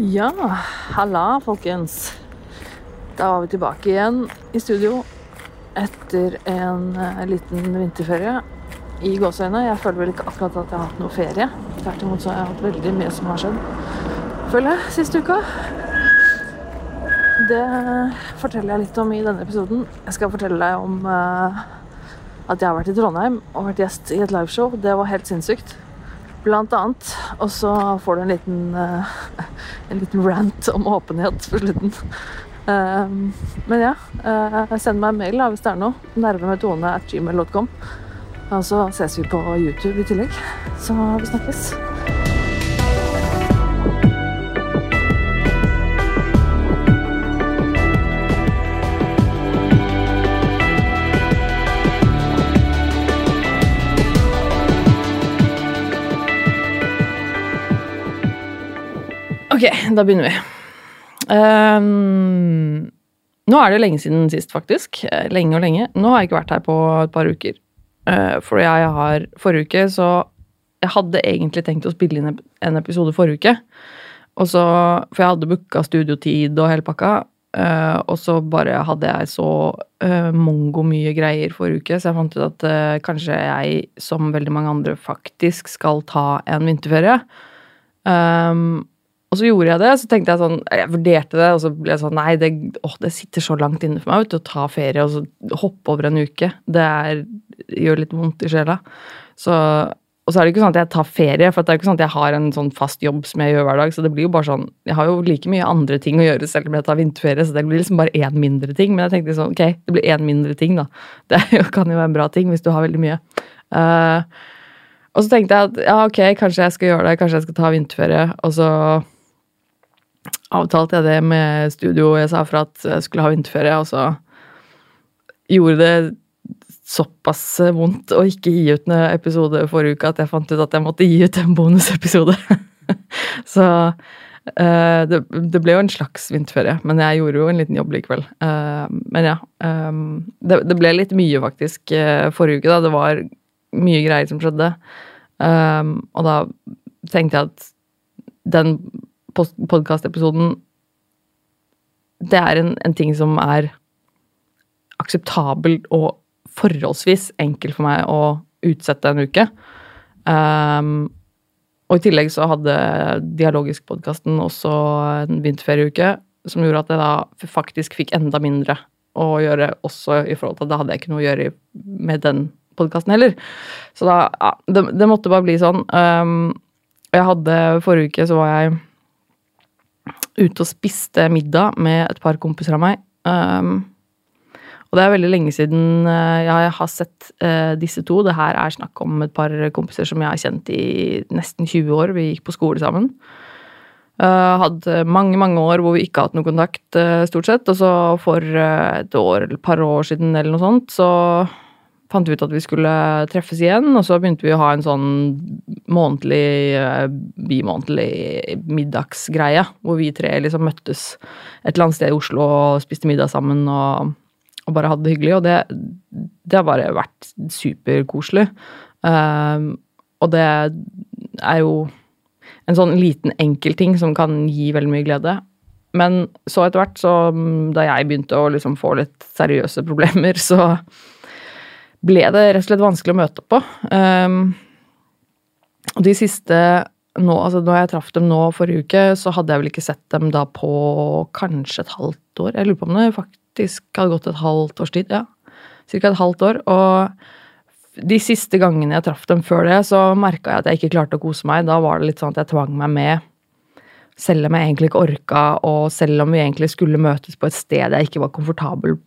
Ja, halla, folkens. Da var vi tilbake igjen i studio etter en eh, liten vinterferie i gåseøyne. Jeg føler vel ikke akkurat at jeg har hatt noe ferie. Tvert imot så har jeg hatt veldig mye som har skjedd, føler jeg, siste uka. Det forteller jeg litt om i denne episoden. Jeg skal fortelle deg om uh, at jeg har vært i Trondheim og vært gjest i et liveshow. Det var helt sinnssykt. Blant annet. Og så får du en liten, eh, en liten rant om åpenhet på slutten. Um, men ja, eh, send meg en mail da, hvis det er noe. Nervemetone at gmail.com. Og så ses vi på YouTube i tillegg. Så vi snakkes. Ok, da begynner vi. Um, nå er det lenge siden sist, faktisk. Eh, Lenge og lenge. Nå har jeg ikke vært her på et par uker. Uh, for jeg har Forrige uke så Jeg hadde egentlig tenkt å spille inn en episode forrige uke. Og så, for jeg hadde booka studiotid og hele pakka. Uh, og så bare hadde jeg så uh, mongo mye greier forrige uke, så jeg fant ut at uh, kanskje jeg, som veldig mange andre, faktisk skal ta en vinterferie. Um, og så gjorde jeg det, så tenkte jeg sånn Jeg vurderte det, og så ble jeg sånn Nei, det, å, det sitter så langt inne for meg vet du, å ta ferie og så hoppe over en uke. Det er, gjør litt vondt i sjela. Så, og så er det ikke sånn at jeg tar ferie, for det er ikke sånn at jeg har en sånn fast jobb som jeg gjør hver dag. Så det blir jo bare sånn Jeg har jo like mye andre ting å gjøre selv om jeg tar vinterferie, så det blir liksom bare én mindre ting. Men jeg tenkte sånn, ok, det blir én mindre ting, da. Det kan jo være en bra ting hvis du har veldig mye. Uh, og så tenkte jeg at ja, ok, kanskje jeg skal gjøre det, kanskje jeg skal ta vinterferie. Og så avtalte jeg det med studio. Jeg sa fra at jeg skulle ha vinterferie, og så gjorde det såpass vondt å ikke gi ut en episode forrige uke at jeg fant ut at jeg måtte gi ut en bonusepisode. så uh, det, det ble jo en slags vinterferie, men jeg gjorde jo en liten jobb likevel. Uh, men ja. Um, det, det ble litt mye, faktisk, uh, forrige uke. da. Det var mye greier som skjedde. Um, og da tenkte jeg at den podkastepisoden Det er en, en ting som er akseptabel og forholdsvis enkel for meg å utsette en uke. Um, og i tillegg så hadde Dialogisk-podkasten også en vinterferieuke som gjorde at jeg da faktisk fikk enda mindre å gjøre også i forhold til at da hadde jeg ikke noe å gjøre med den podkasten heller. Så da Ja, det, det måtte bare bli sånn. Um, jeg hadde Forrige uke så var jeg ute og spiste middag med et par kompiser av meg. Um, og det er veldig lenge siden eh, jeg har sett uh, disse to. Det her er snakk om et par kompiser som jeg har kjent i nesten 20 år. Vi gikk på skole sammen. Uh, hadde mange mange år hvor vi ikke har hatt noe kontakt, uh, stort sett. Og så for et år eller et par år siden eller noe sånt, så fant ut at vi skulle treffes igjen. Og så begynte vi å ha en sånn månedlig, eh, bimånedlig middagsgreie. Hvor vi tre liksom møttes et eller annet sted i Oslo og spiste middag sammen. og og bare hadde det hyggelig. Og det, det har bare vært superkoselig. Um, og det er jo en sånn liten enkel ting som kan gi veldig mye glede. Men så etter hvert, så mm, da jeg begynte å liksom få litt seriøse problemer, så ble det rett og slett vanskelig å møte på. Um, og de siste nå, altså når jeg traff dem nå forrige uke, så hadde jeg vel ikke sett dem da på kanskje et halvt år. Jeg lurer på om det faktisk hadde gått et halvt års tid. Ja, cirka et halvt år. Og de siste gangene jeg traff dem før det, så merka jeg at jeg ikke klarte å kose meg. Da var det litt sånn at jeg tvang meg med. Selv om jeg egentlig ikke orka, og selv om vi egentlig skulle møtes på et sted jeg ikke var komfortabel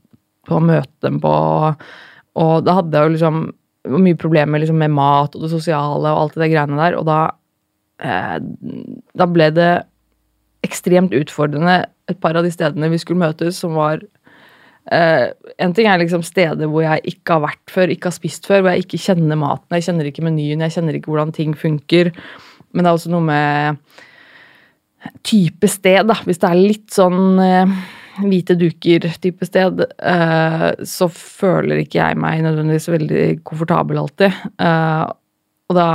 på å møte dem på. Og da hadde jeg jo liksom mye problemer liksom med mat og det sosiale og alt det greiene der. Og da, eh, da ble det ekstremt utfordrende et par av de stedene vi skulle møtes, som var eh, En ting er liksom steder hvor jeg ikke har vært før, ikke har spist før, hvor jeg ikke kjenner maten, jeg kjenner ikke menyen, jeg kjenner ikke hvordan ting funker. Men det er også noe med type sted, da. Hvis det er litt sånn eh, hvite duker-type sted, eh, så føler ikke jeg meg nødvendigvis veldig komfortabel alltid. Eh, og da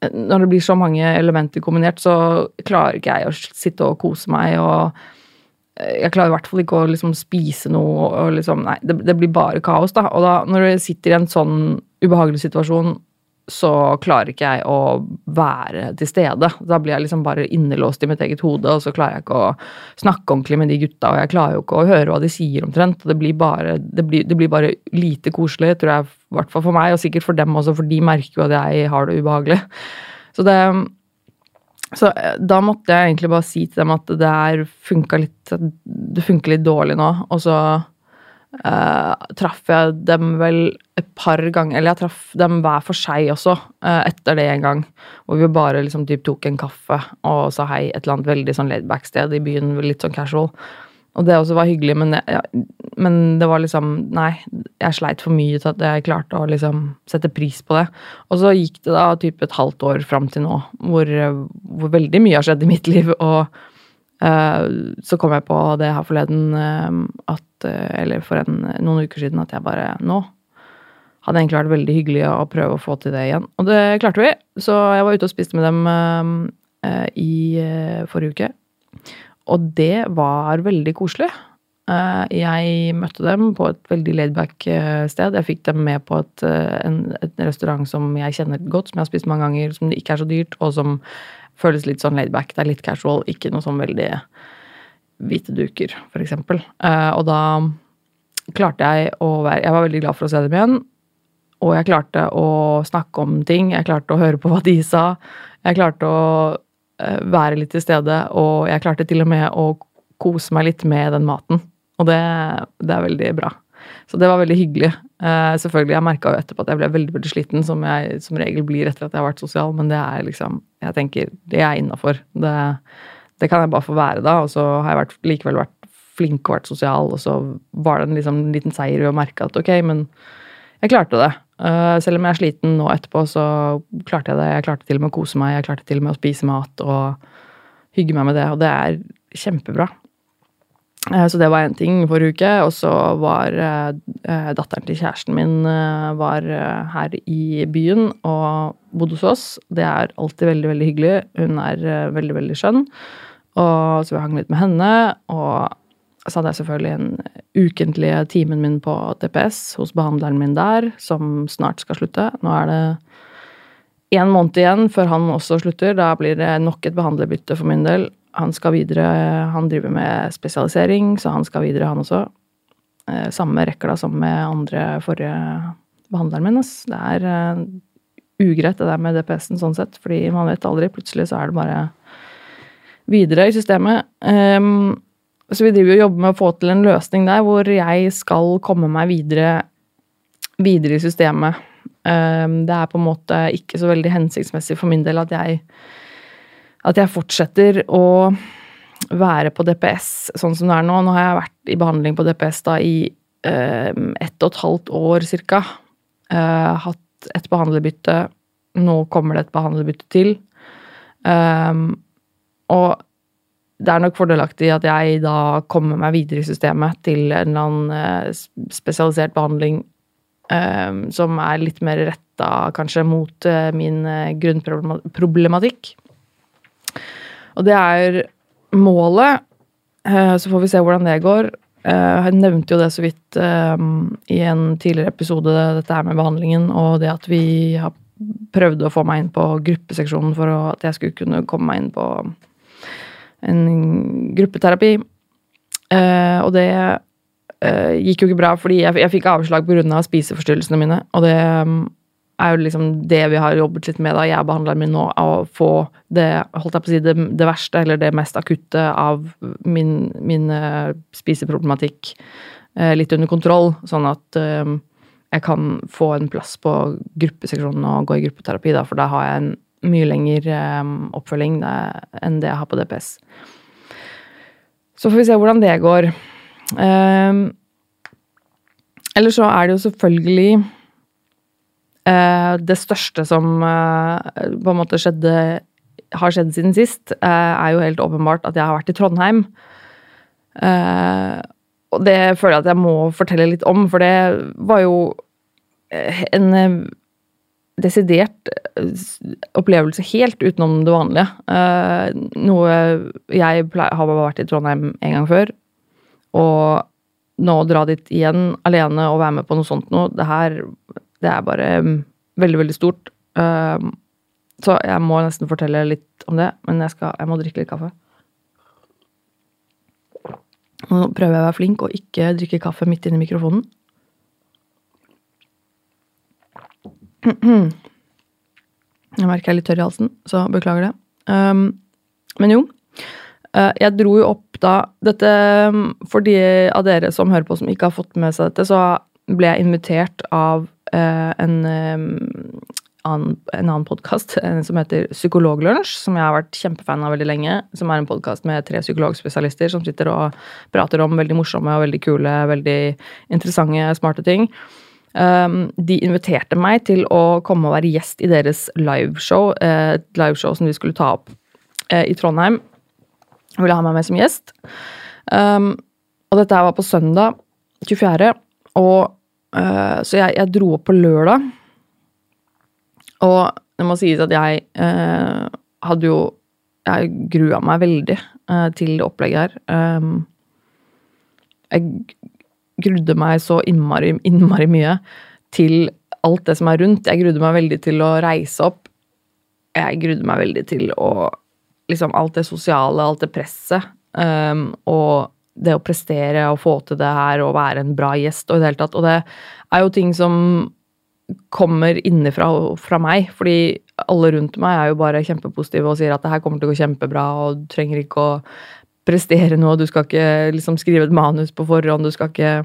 Når det blir så mange elementer kombinert, så klarer ikke jeg å sitte og kose meg og jeg klarer i hvert fall ikke å liksom spise noe og liksom Nei, det, det, blir bare kaos, da. Og da, når du sitter i en sånn ubehagelig situasjon så klarer ikke jeg å være til stede. Da blir jeg liksom bare innelåst i mitt eget hode, og så klarer jeg ikke å snakke ordentlig med de gutta, og jeg klarer jo ikke å høre hva de sier omtrent. Det blir bare, det blir, det blir bare lite koselig, tror jeg, i hvert fall for meg, og sikkert for dem også, for de merker jo at jeg har det ubehagelig. Så det så eh, da måtte jeg egentlig bare si til dem at det funka litt Det funker litt dårlig nå, og så uh, traff jeg dem vel et par ganger Eller jeg traff dem hver for seg også, uh, etter det en gang. Hvor vi bare liksom typ tok en kaffe og sa hei et eller annet veldig sånn laidback-sted i byen. Litt sånn casual. Og det også var hyggelig, men, ja, men, det var liksom Nei, jeg sleit for mye til at jeg klarte å liksom sette pris på det. Og så gikk det da typ et halvt år fram til nå, hvor, hvor veldig mye har skjedd i mitt liv. Og så kom jeg på det her forleden uh, at Eh, eller for en, noen uker siden at jeg bare Nå hadde egentlig vært veldig hyggelig å prøve å få til det igjen. Og det klarte vi. Så jeg var ute og spiste med dem i forrige uke. Og det var veldig koselig. Jeg møtte dem på et veldig laidback sted. Jeg fikk dem med på et, en, et, restaurant som jeg kjenner godt, som jeg har spist mange ganger, som ikke er så dyrt, og som føles litt sånn laidback. Det er litt casual, ikke noe sånn veldig hvite duker, f.eks. Uh, og da klarte jeg å være Jeg var veldig glad for å se dem igjen. Og jeg klarte å snakke om ting. Jeg klarte å høre på hva de sa. Jeg klarte å uh, være litt til stede, og jeg klarte til og med å kose meg litt med den maten. Og det, det er veldig bra. Så det var veldig hyggelig. Uh, selvfølgelig, Jeg merka jo etterpå at jeg ble veldig veldig sliten, som jeg som regel blir etter at jeg har vært sosial, men det er liksom Jeg tenker det er innafor. Det, det kan jeg bare få være da, og så har jeg vært, likevel vært flink og vært sosial, og så var det en liksom, liten seier ved å merke at ok, men jeg klarte det. Uh, selv om jeg er sliten nå etterpå, så klarte jeg det. Jeg klarte til og med å kose meg, jeg klarte til og med å spise mat og hygge meg med det, og det er kjempebra. Uh, så det var én ting forrige uke, og så var uh, datteren til kjæresten min var her i byen og bodde hos oss. Det er alltid veldig, veldig hyggelig. Hun er veldig, veldig skjønn. Og så vi hang litt med henne. Og så hadde jeg selvfølgelig en ukentlige timen min på DPS hos behandleren min der, som snart skal slutte. Nå er det én måned igjen før han også slutter. Da blir det nok et behandlerbytte for min del. Han skal videre, han driver med spesialisering, så han skal videre, han også. Eh, samme rekla som med andre forrige behandleren min. Det er uh, ugreit det der med DPS-en sånn sett, fordi man vet aldri. Plutselig så er det bare videre i systemet. Um, så vi driver og jobber med å få til en løsning der hvor jeg skal komme meg videre, videre i systemet. Um, det er på en måte ikke så veldig hensiktsmessig for min del at jeg, at jeg fortsetter å være på DPS sånn som det er nå. Nå har jeg vært i behandling på DPS da i um, ett og et halvt år cirka. Uh, hatt et behandlerbytte. Nå kommer det et behandlerbytte til. Um, og det er nok fordelaktig at jeg da kommer meg videre i systemet til en eller annen eh, spesialisert behandling um, som er litt mer retta kanskje mot uh, min grunnproblematikk. Og det er målet. Uh, så får vi se hvordan det går. Uh, jeg nevnte jo det så vidt um, i en tidligere episode, dette her med behandlingen, og det at vi har prøvd å få meg inn på gruppeseksjonen for at jeg skulle kunne komme meg inn på en gruppeterapi. Og det gikk jo ikke bra, fordi jeg, fikk avslag pga. spiseforstyrrelsene mine. Og det er jo liksom det vi har jobbet litt med, da, jeg behandler min nå, å få det, holdt jeg på å si, det, det, verste, eller det mest akutte av min, min uh, spiseproblematikk litt under kontroll, sånn at jeg kan få en plass på gruppeseksjonen og gå i gruppeterapi, da, for da har jeg en mye lengre oppfølging enn det jeg har på DPS. Så får vi se hvordan det går. Eller så er det jo selvfølgelig det største som uh, på en måte skjedde har skjedd siden sist, uh, er jo helt åpenbart at jeg har vært i Trondheim. og det føler jeg at jeg må fortelle litt om, for det var jo en desidert opplevelse helt utenom det vanlige. noe jeg har bare vært i Trondheim en gang før. Og nå å dra dit igjen alene og være med på noe sånt noe, det her det er bare veldig, veldig stort. så jeg må nesten fortelle litt om det, men jeg, skal, jeg må drikke litt kaffe. Nå prøver jeg å være flink og ikke drikke kaffe midt inni mikrofonen. Jeg merker jeg er litt tørr i halsen, så beklager det. Um, men jo. Uh, jeg dro jo opp da dette For de av dere som hører på som ikke har fått med seg dette, så ble jeg invitert av en um, annen, en annen podkast som heter Psykologlunsj, som jeg har vært kjempefan av veldig lenge. Som er en podkast med tre psykologspesialister som sitter og prater om veldig morsomme og veldig kule, veldig interessante, smarte ting. Um, de inviterte meg til å komme og være gjest i deres liveshow. Eh, et liveshow som de skulle ta opp uh, i Trondheim. Jeg ville ha meg med som gjest. Um, og dette var på søndag 24. Og uh, Så jeg, jeg dro opp på lørdag og det må sies at jeg uh, hadde jo Jeg grua meg veldig uh, til det opplegget her. Um, jeg grudde meg så innmari, innmari mye til alt det som er rundt. Jeg grudde meg veldig til å reise opp. Jeg grudde meg veldig til å Liksom alt det sosiale, alt det presset. Um, og det å prestere og få til det her og være en bra gjest og i det hele tatt. Og det er jo ting som kommer innenfra fra meg. Fordi alle rundt meg er jo bare kjempepositive og sier at det her kommer til å gå kjempebra, og du trenger ikke å prestere noe, du skal ikke liksom skrive et manus på forhånd, du skal ikke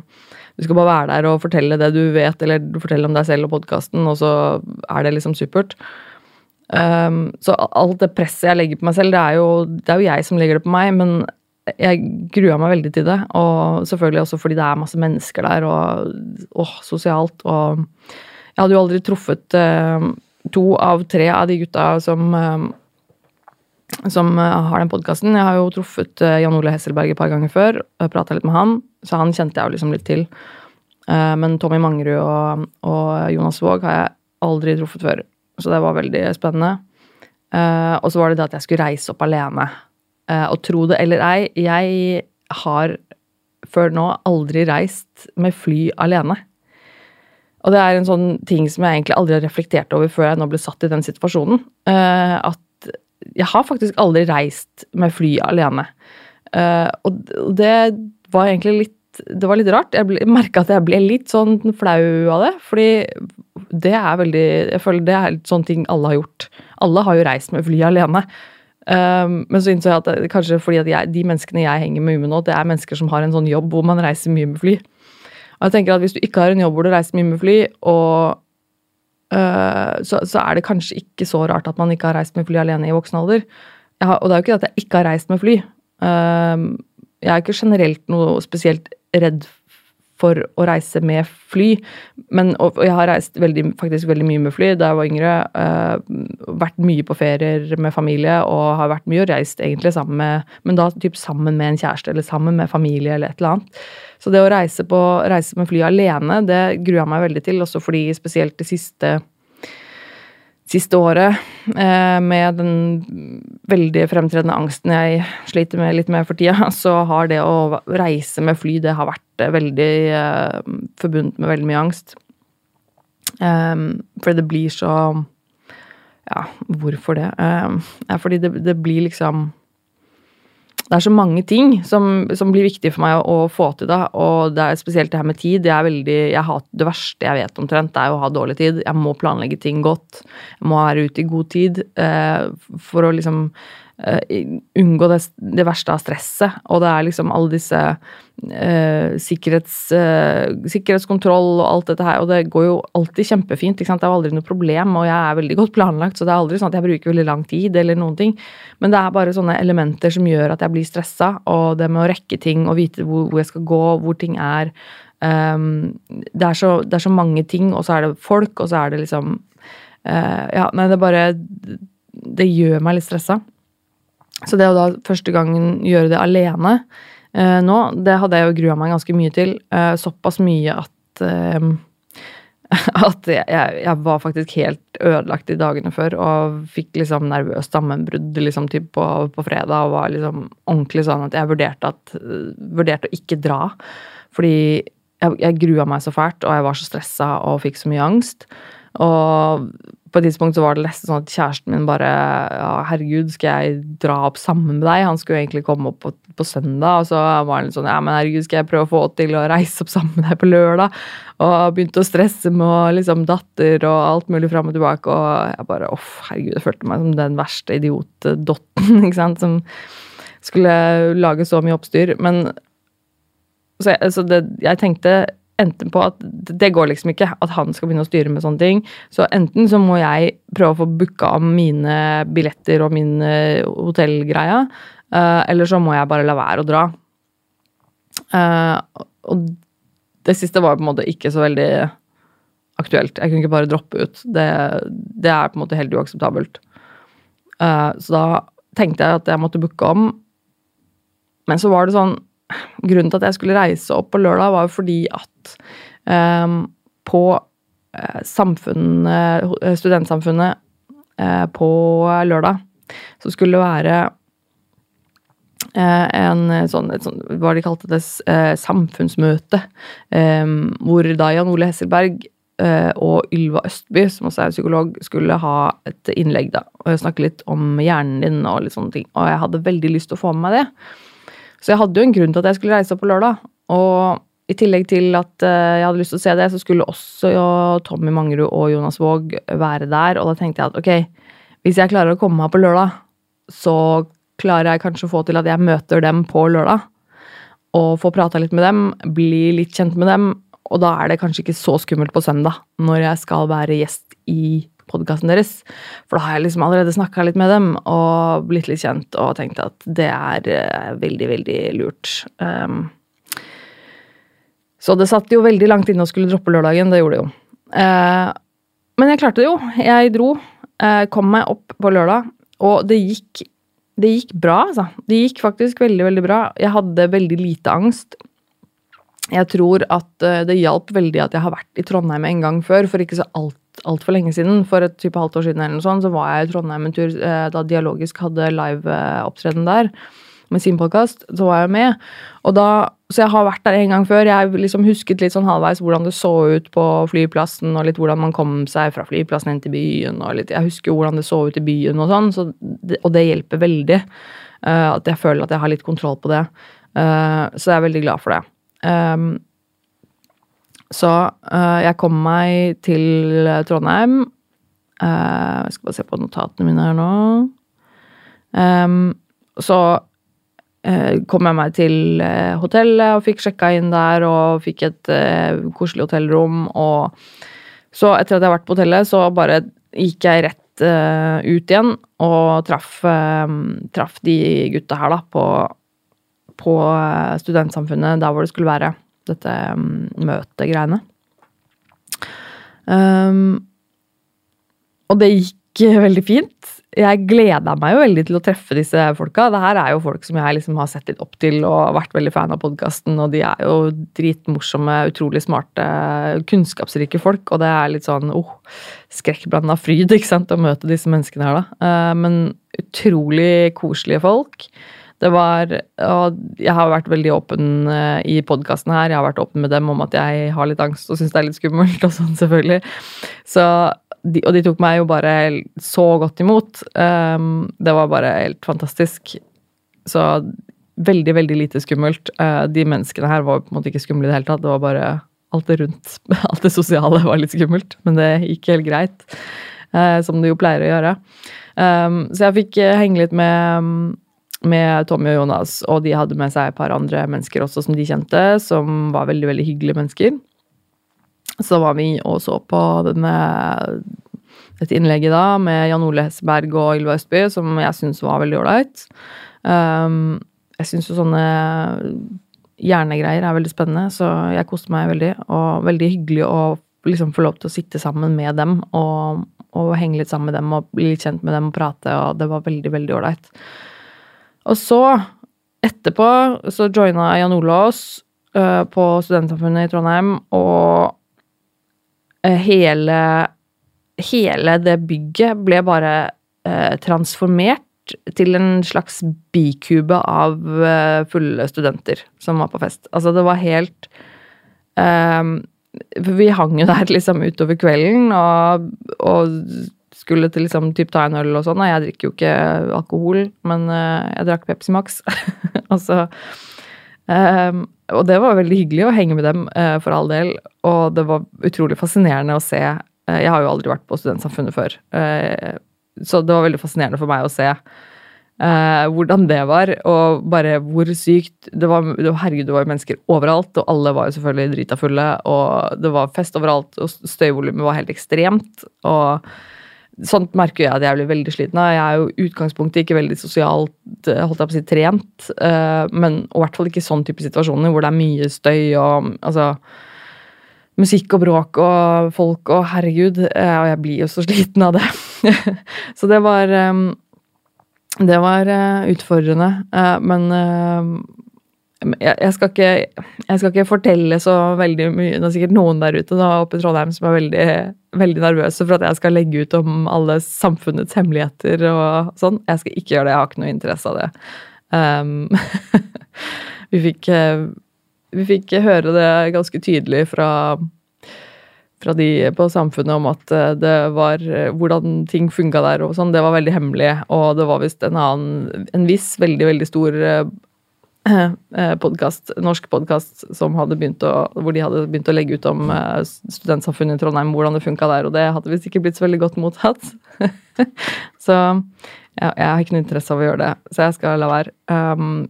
du skal bare være der og fortelle det du vet, eller fortelle om deg selv og podkasten, og så er det liksom supert. Um, så alt det presset jeg legger på meg selv, det er, jo, det er jo jeg som legger det på meg, men jeg grua meg veldig til det. Og selvfølgelig også fordi det er masse mennesker der, og åh, sosialt. Og jeg hadde jo aldri truffet uh, to av tre av de gutta som uh, som uh, har den podkasten. Jeg har jo truffet Jan Ole Hesselberg et par ganger før. Prata litt med han, så han kjente jeg jo liksom litt til. men Tommy Mangerud og, og, Jonas Våg har jeg aldri truffet før, så det var veldig spennende. og så var det det at jeg skulle reise opp alene. Og tro det eller ei, jeg har før nå aldri reist med fly alene. Og det er en sånn ting som jeg egentlig aldri har reflektert over før jeg nå ble satt i den situasjonen. Uh, at jeg har faktisk aldri reist med fly alene. Uh, og det var egentlig litt det var litt rart. Jeg merka at jeg ble litt sånn flau av det. Fordi det er veldig Jeg føler det er sånn ting alle har gjort. Alle har jo reist med fly alene. Um, men så innså jeg at det, kanskje fordi at jeg, de menneskene jeg henger med nå, det er mennesker som har en sånn jobb hvor man reiser mye med fly. Og jeg tenker at Hvis du ikke har en jobb hvor du reiser mye med fly, og, uh, så, så, er det kanskje ikke så rart at man ikke har reist med fly alene i voksen alder. Har, og det er jo ikke at jeg ikke har reist med fly. Um, jeg er ikke generelt noe spesielt redd for å reise med fly. Men, og, jeg har reist veldig, faktisk veldig mye med fly da jeg var yngre. Uh, vært mye på ferier med familie og har vært mye og reist egentlig sammen med Men da typ sammen med en kjæreste eller sammen med familie eller et eller annet. Så det å reise, på, reise med fly alene, det gruer jeg meg veldig til. Også fordi spesielt det siste siste året, eh, med den veldig fremtredende angsten jeg sliter med litt med for tida, så har det å reise med fly, det har vært veldig eh, forbundet med veldig mye angst. For det blir så Ja, hvorfor det? Fordi det, det blir liksom det er så mange ting som, som, blir viktig for meg å, å, få til. da, og det er Spesielt det her med tid. Jeg veldig, jeg har, det verste jeg vet omtrent, det er å ha dårlig tid. Jeg må planlegge ting godt. Jeg må være ute i god tid eh, for å liksom uh, unngå det, det, verste av stresset. Og det er liksom alle disse uh, sikkerhets, uh, sikkerhetskontroll og alt dette her. Og det går jo alltid kjempefint. ikke sant? Det er jo aldri noe problem, og jeg er veldig godt planlagt, så det er aldri sånn at jeg bruker veldig lang tid eller noen ting. Men det er bare sånne elementer som gjør at jeg blir stressa, og det med å rekke ting og vite hvor, hvor jeg skal gå, hvor ting er. Um, det, er så, det, er så, mange ting, og så er det folk, og så er det liksom uh, Ja, nei, det bare Det gjør meg litt stressa. Så det å da første gangen gjøre det alene eh, nå, det hadde jeg jo grua meg ganske mye til. Eh, såpass mye at eh, at jeg, jeg, var faktisk helt ødelagt de dagene før og fikk liksom nervøst sammenbrudd liksom, på, på, fredag og var liksom ordentlig sånn at jeg vurderte, at, vurderte å ikke dra. Fordi jeg, jeg grua meg så fælt, og jeg var så stressa og fikk så mye angst. Og på et tidspunkt så var det nesten sånn at kjæresten min bare ja, herregud, skal jeg dra opp sammen med deg? Han skulle jo egentlig komme opp på, på søndag, og så var han litt sånn ja, men herregud, skal jeg prøve å få til å reise opp sammen med deg på lørdag? Og begynte å stresse med liksom datter og alt mulig fram og tilbake, og jeg bare uff, herregud, jeg følte meg som den verste idiotdotten, ikke sant, som skulle lage så mye oppstyr. Men så jeg, så det, jeg tenkte enten på at det går liksom ikke at han skal begynne å styre med sånne ting. Så enten så må jeg prøve å få booka om mine billetter og min uh, hotellgreie, uh, eller så må jeg bare la være å dra. Uh, og det siste var på en måte ikke så veldig aktuelt. Jeg kunne ikke bare droppe ut. Det, det er på en måte helt uakseptabelt. så da tenkte jeg at jeg måtte booke om, men så var det sånn grunnen til at jeg skulle reise opp på lørdag, var jo fordi at um, på uh, samfunnet, studentsamfunnet uh, på lørdag så skulle det være uh, en sånn, et sånn, hva de kalte det, samfunnsmøte, um, hvor da Jan Ole Hesselberg og Ylva Østby, som også er psykolog, skulle ha et innlegg da, og snakke litt om hjernen din og litt sånne ting. Og jeg hadde veldig lyst til å få med meg det. Så jeg hadde jo en grunn til at jeg skulle reise opp på lørdag. Og i tillegg til at uh, jeg hadde lyst til å se det, så skulle også Tommy Mangerud og Jonas Våg være der. Og da tenkte jeg at ok, hvis jeg klarer å komme meg på lørdag, så klarer jeg kanskje å få til at jeg møter dem på lørdag. Og få prata litt med dem, bli litt kjent med dem. Og da er det kanskje ikke så skummelt på søndag, når jeg skal være gjest i podkasten deres. For da har jeg liksom allerede snakka litt med dem og blitt litt kjent og tenkt at det er uh, veldig, veldig lurt. Um, så det satt jo veldig langt inne å skulle droppe lørdagen. Det gjorde det jo. Uh, men jeg klarte det jo. Jeg dro. Uh, kom meg opp på lørdag, og det gikk det gikk bra, altså. Det gikk faktisk veldig, veldig bra. Jeg hadde veldig lite angst. Jeg tror at det hjalp veldig at jeg har vært i Trondheim en gang før, for ikke så alt altfor lenge siden, for et type halvt år siden, eller noe sånt, så var jeg i Trondheim en tur eh, da Dialogisk hadde liveopptreden der med sin podkast. Så var jeg med. Og da, så jeg har vært der en gang før. Jeg liksom husket litt sånn halvveis hvordan det så ut på flyplassen, og litt hvordan man kom seg fra flyplassen inn til byen. og litt, Jeg husker hvordan det så ut i byen og sånn, så og det hjelper veldig. Uh, at jeg føler at jeg har litt kontroll på det. Uh, så jeg er veldig glad for det. Um, så uh, jeg kom meg til Trondheim. Uh, jeg skal bare se på notatene mine her nå. Um, så uh, kom jeg meg til hotellet og fikk sjekka inn der og fikk et koselig hotellrom. Og så, etter at jeg har vært på hotellet, så bare gikk jeg rett ut igjen og traff, traff de gutta her, da, på, på studentsamfunnet der hvor det skulle være dette um, møtegreiene. Um, og det gikk veldig fint. Jeg gleda meg jo veldig til å treffe disse folka. Det her er jo folk som jeg liksom har sett litt opp til og vært veldig fan av podkasten. Og de er jo dritmorsomme, utrolig smarte, kunnskapsrike folk. Og det er litt sånn oh, skrekkblanda fryd ikke sant, å møte disse menneskene her, da. Uh, men utrolig koselige folk. Det var Og jeg har vært veldig åpen uh, i podkasten her. Jeg har vært åpen med dem om at jeg har litt angst og syns det er litt skummelt og sånn, selvfølgelig. Så de, og de tok meg jo bare så godt imot. Um, det var bare helt fantastisk. Så veldig, veldig lite skummelt. Uh, de menneskene her var på en måte ikke skumle i det hele tatt. Det var bare alt det rundt, alt det sosiale var litt skummelt. Men det gikk helt greit. Uh, som det jo pleier å gjøre. Um, så jeg fikk henge litt med med Tommy og Jonas, og de hadde med seg et par andre mennesker også som de kjente, som var veldig, veldig hyggelige mennesker. Så var vi og så på denne, dette innlegget da med Jan Ole Hesseberg og Ylva Østby, som jeg syns var veldig ålreit. Um, jeg syns jo sånne hjernegreier er veldig spennende, så jeg koste meg veldig. Og veldig hyggelig å liksom få lov til å sitte sammen med dem og, og henge litt sammen med dem og bli litt kjent med dem og prate, og det var veldig, veldig ålreit. Og så, etterpå, så joina Jan Olås uh, på Studentsamfunnet i Trondheim, og eh, hele Hele det bygget ble bare uh, transformert til en slags bikube av uh, fulle studenter som var på fest. Altså, det var helt eh, Vi hang jo der liksom utover kvelden og, og skulle til liksom typ ta en øl og sånn. Og jeg drikker jo ikke alkohol, men uh, jeg drakk Pepsi Max. altså um, Og det var veldig hyggelig å henge med dem, uh, for all del. Og det var utrolig fascinerende å se. Uh, jeg har jo aldri vært på Studentsamfunnet før. Så det var veldig fascinerende for meg å se hvordan det var, og bare hvor sykt det var, det var, Herregud, det var jo mennesker overalt, og alle var jo selvfølgelig drita fulle, og det var fest overalt, og støyvolumet var helt ekstremt. og Sånt merker jeg at jeg blir veldig sliten av. Jeg er jo i utgangspunktet ikke veldig sosialt eh, holdt jeg på å si, trent, uh, men i hvert fall ikke i sånn type situasjoner hvor det er mye støy og altså Musikk og bråk og folk og herregud. Uh, og jeg blir jo så sliten av det. så det var Det var utfordrende. men jeg skal, ikke, jeg skal ikke fortelle så veldig mye. Det er sikkert noen der ute da, oppe i Trondheim som er veldig, veldig nervøse for at jeg skal legge ut om alle samfunnets hemmeligheter og sånn. Jeg skal ikke gjøre det. Jeg har ikke noe interesse av det. Um, vi, fikk, vi fikk høre det ganske tydelig fra fra de på Samfunnet om at det var hvordan ting funka der og sånn. Det var veldig hemmelig, og det var visst en annen En viss veldig, veldig stor Eh, podcast, norsk podkast hvor de hadde begynt å legge ut om eh, studentsamfunnet i Trondheim, hvordan det funka der, og det hadde visst ikke blitt så veldig godt mottatt. så ja, jeg har ikke noe interesse av å gjøre det, så jeg skal la være. Um,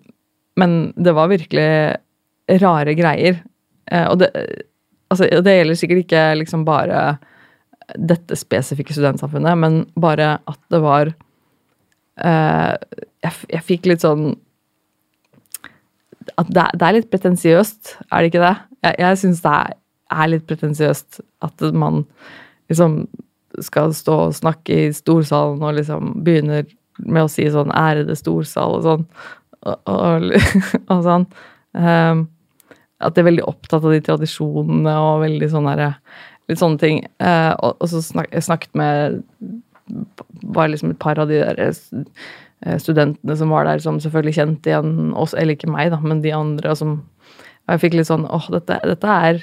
men det var virkelig rare greier. Uh, og det, altså, det gjelder sikkert ikke liksom bare dette spesifikke studentsamfunnet, men bare at det var uh, jeg, jeg fikk litt sånn at det, det, er litt pretensiøst, er det ikke det? Jeg, jeg syns det er, litt pretensiøst at man liksom skal stå og snakke i storsalen og liksom begynner med å si sånn 'ærede storsal' og sånn. Og, og, og sånn. Um, at de er veldig opptatt av de tradisjonene og veldig sånn herre Litt sånne ting. Uh, og, og, så snak, jeg snakket med bare liksom et par av de der studentene som var der, som selvfølgelig kjente igjen oss, eller ikke meg, da, men de andre som Og jeg fikk litt sånn åh, dette, dette er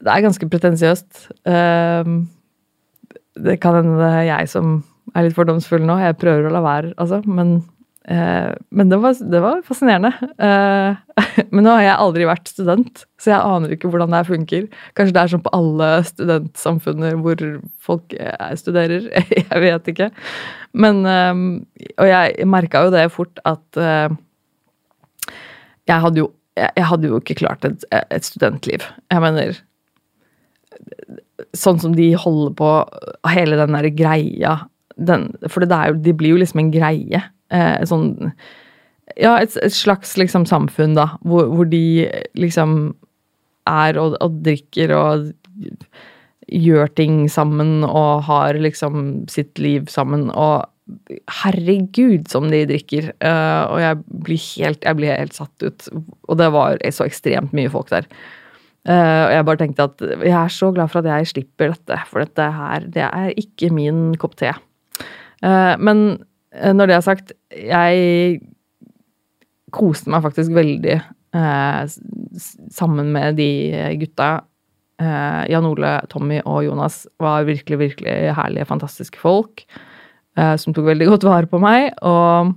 Det er ganske pretensiøst. Uh, det kan hende det er jeg som er litt fordomsfull nå. Jeg prøver å la være, altså. Men Eh, men det var, det var fascinerende. Eh, men nå har jeg aldri vært student, så jeg aner ikke hvordan det her funker. Kanskje det er sånn på alle studentsamfunner hvor folk eh, studerer. Jeg vet ikke. Men Og jeg merka jo det fort at jeg hadde jo, jeg hadde jo ikke klart et, et studentliv. Jeg mener Sånn som de holder på, hele den der greia den, For det, jo, de blir jo liksom en greie eh, sånn Ja, et, et slags liksom samfunn, da, hvor, hvor de liksom er og, og, drikker og gjør ting sammen og har liksom sitt liv sammen og Herregud, som de drikker. Uh, og jeg blir, helt, jeg blir helt satt ut. Og det var så ekstremt mye folk der. Uh, og jeg bare tenkte at jeg er så glad for at jeg slipper dette, for dette her, det er ikke min kopp te. Uh, men når det er sagt, jeg koste meg faktisk veldig eh, sammen med de gutta. Eh, Jan Ole, Tommy og Jonas var virkelig, virkelig herlige, fantastiske folk. Eh, som tok veldig godt vare på meg. Og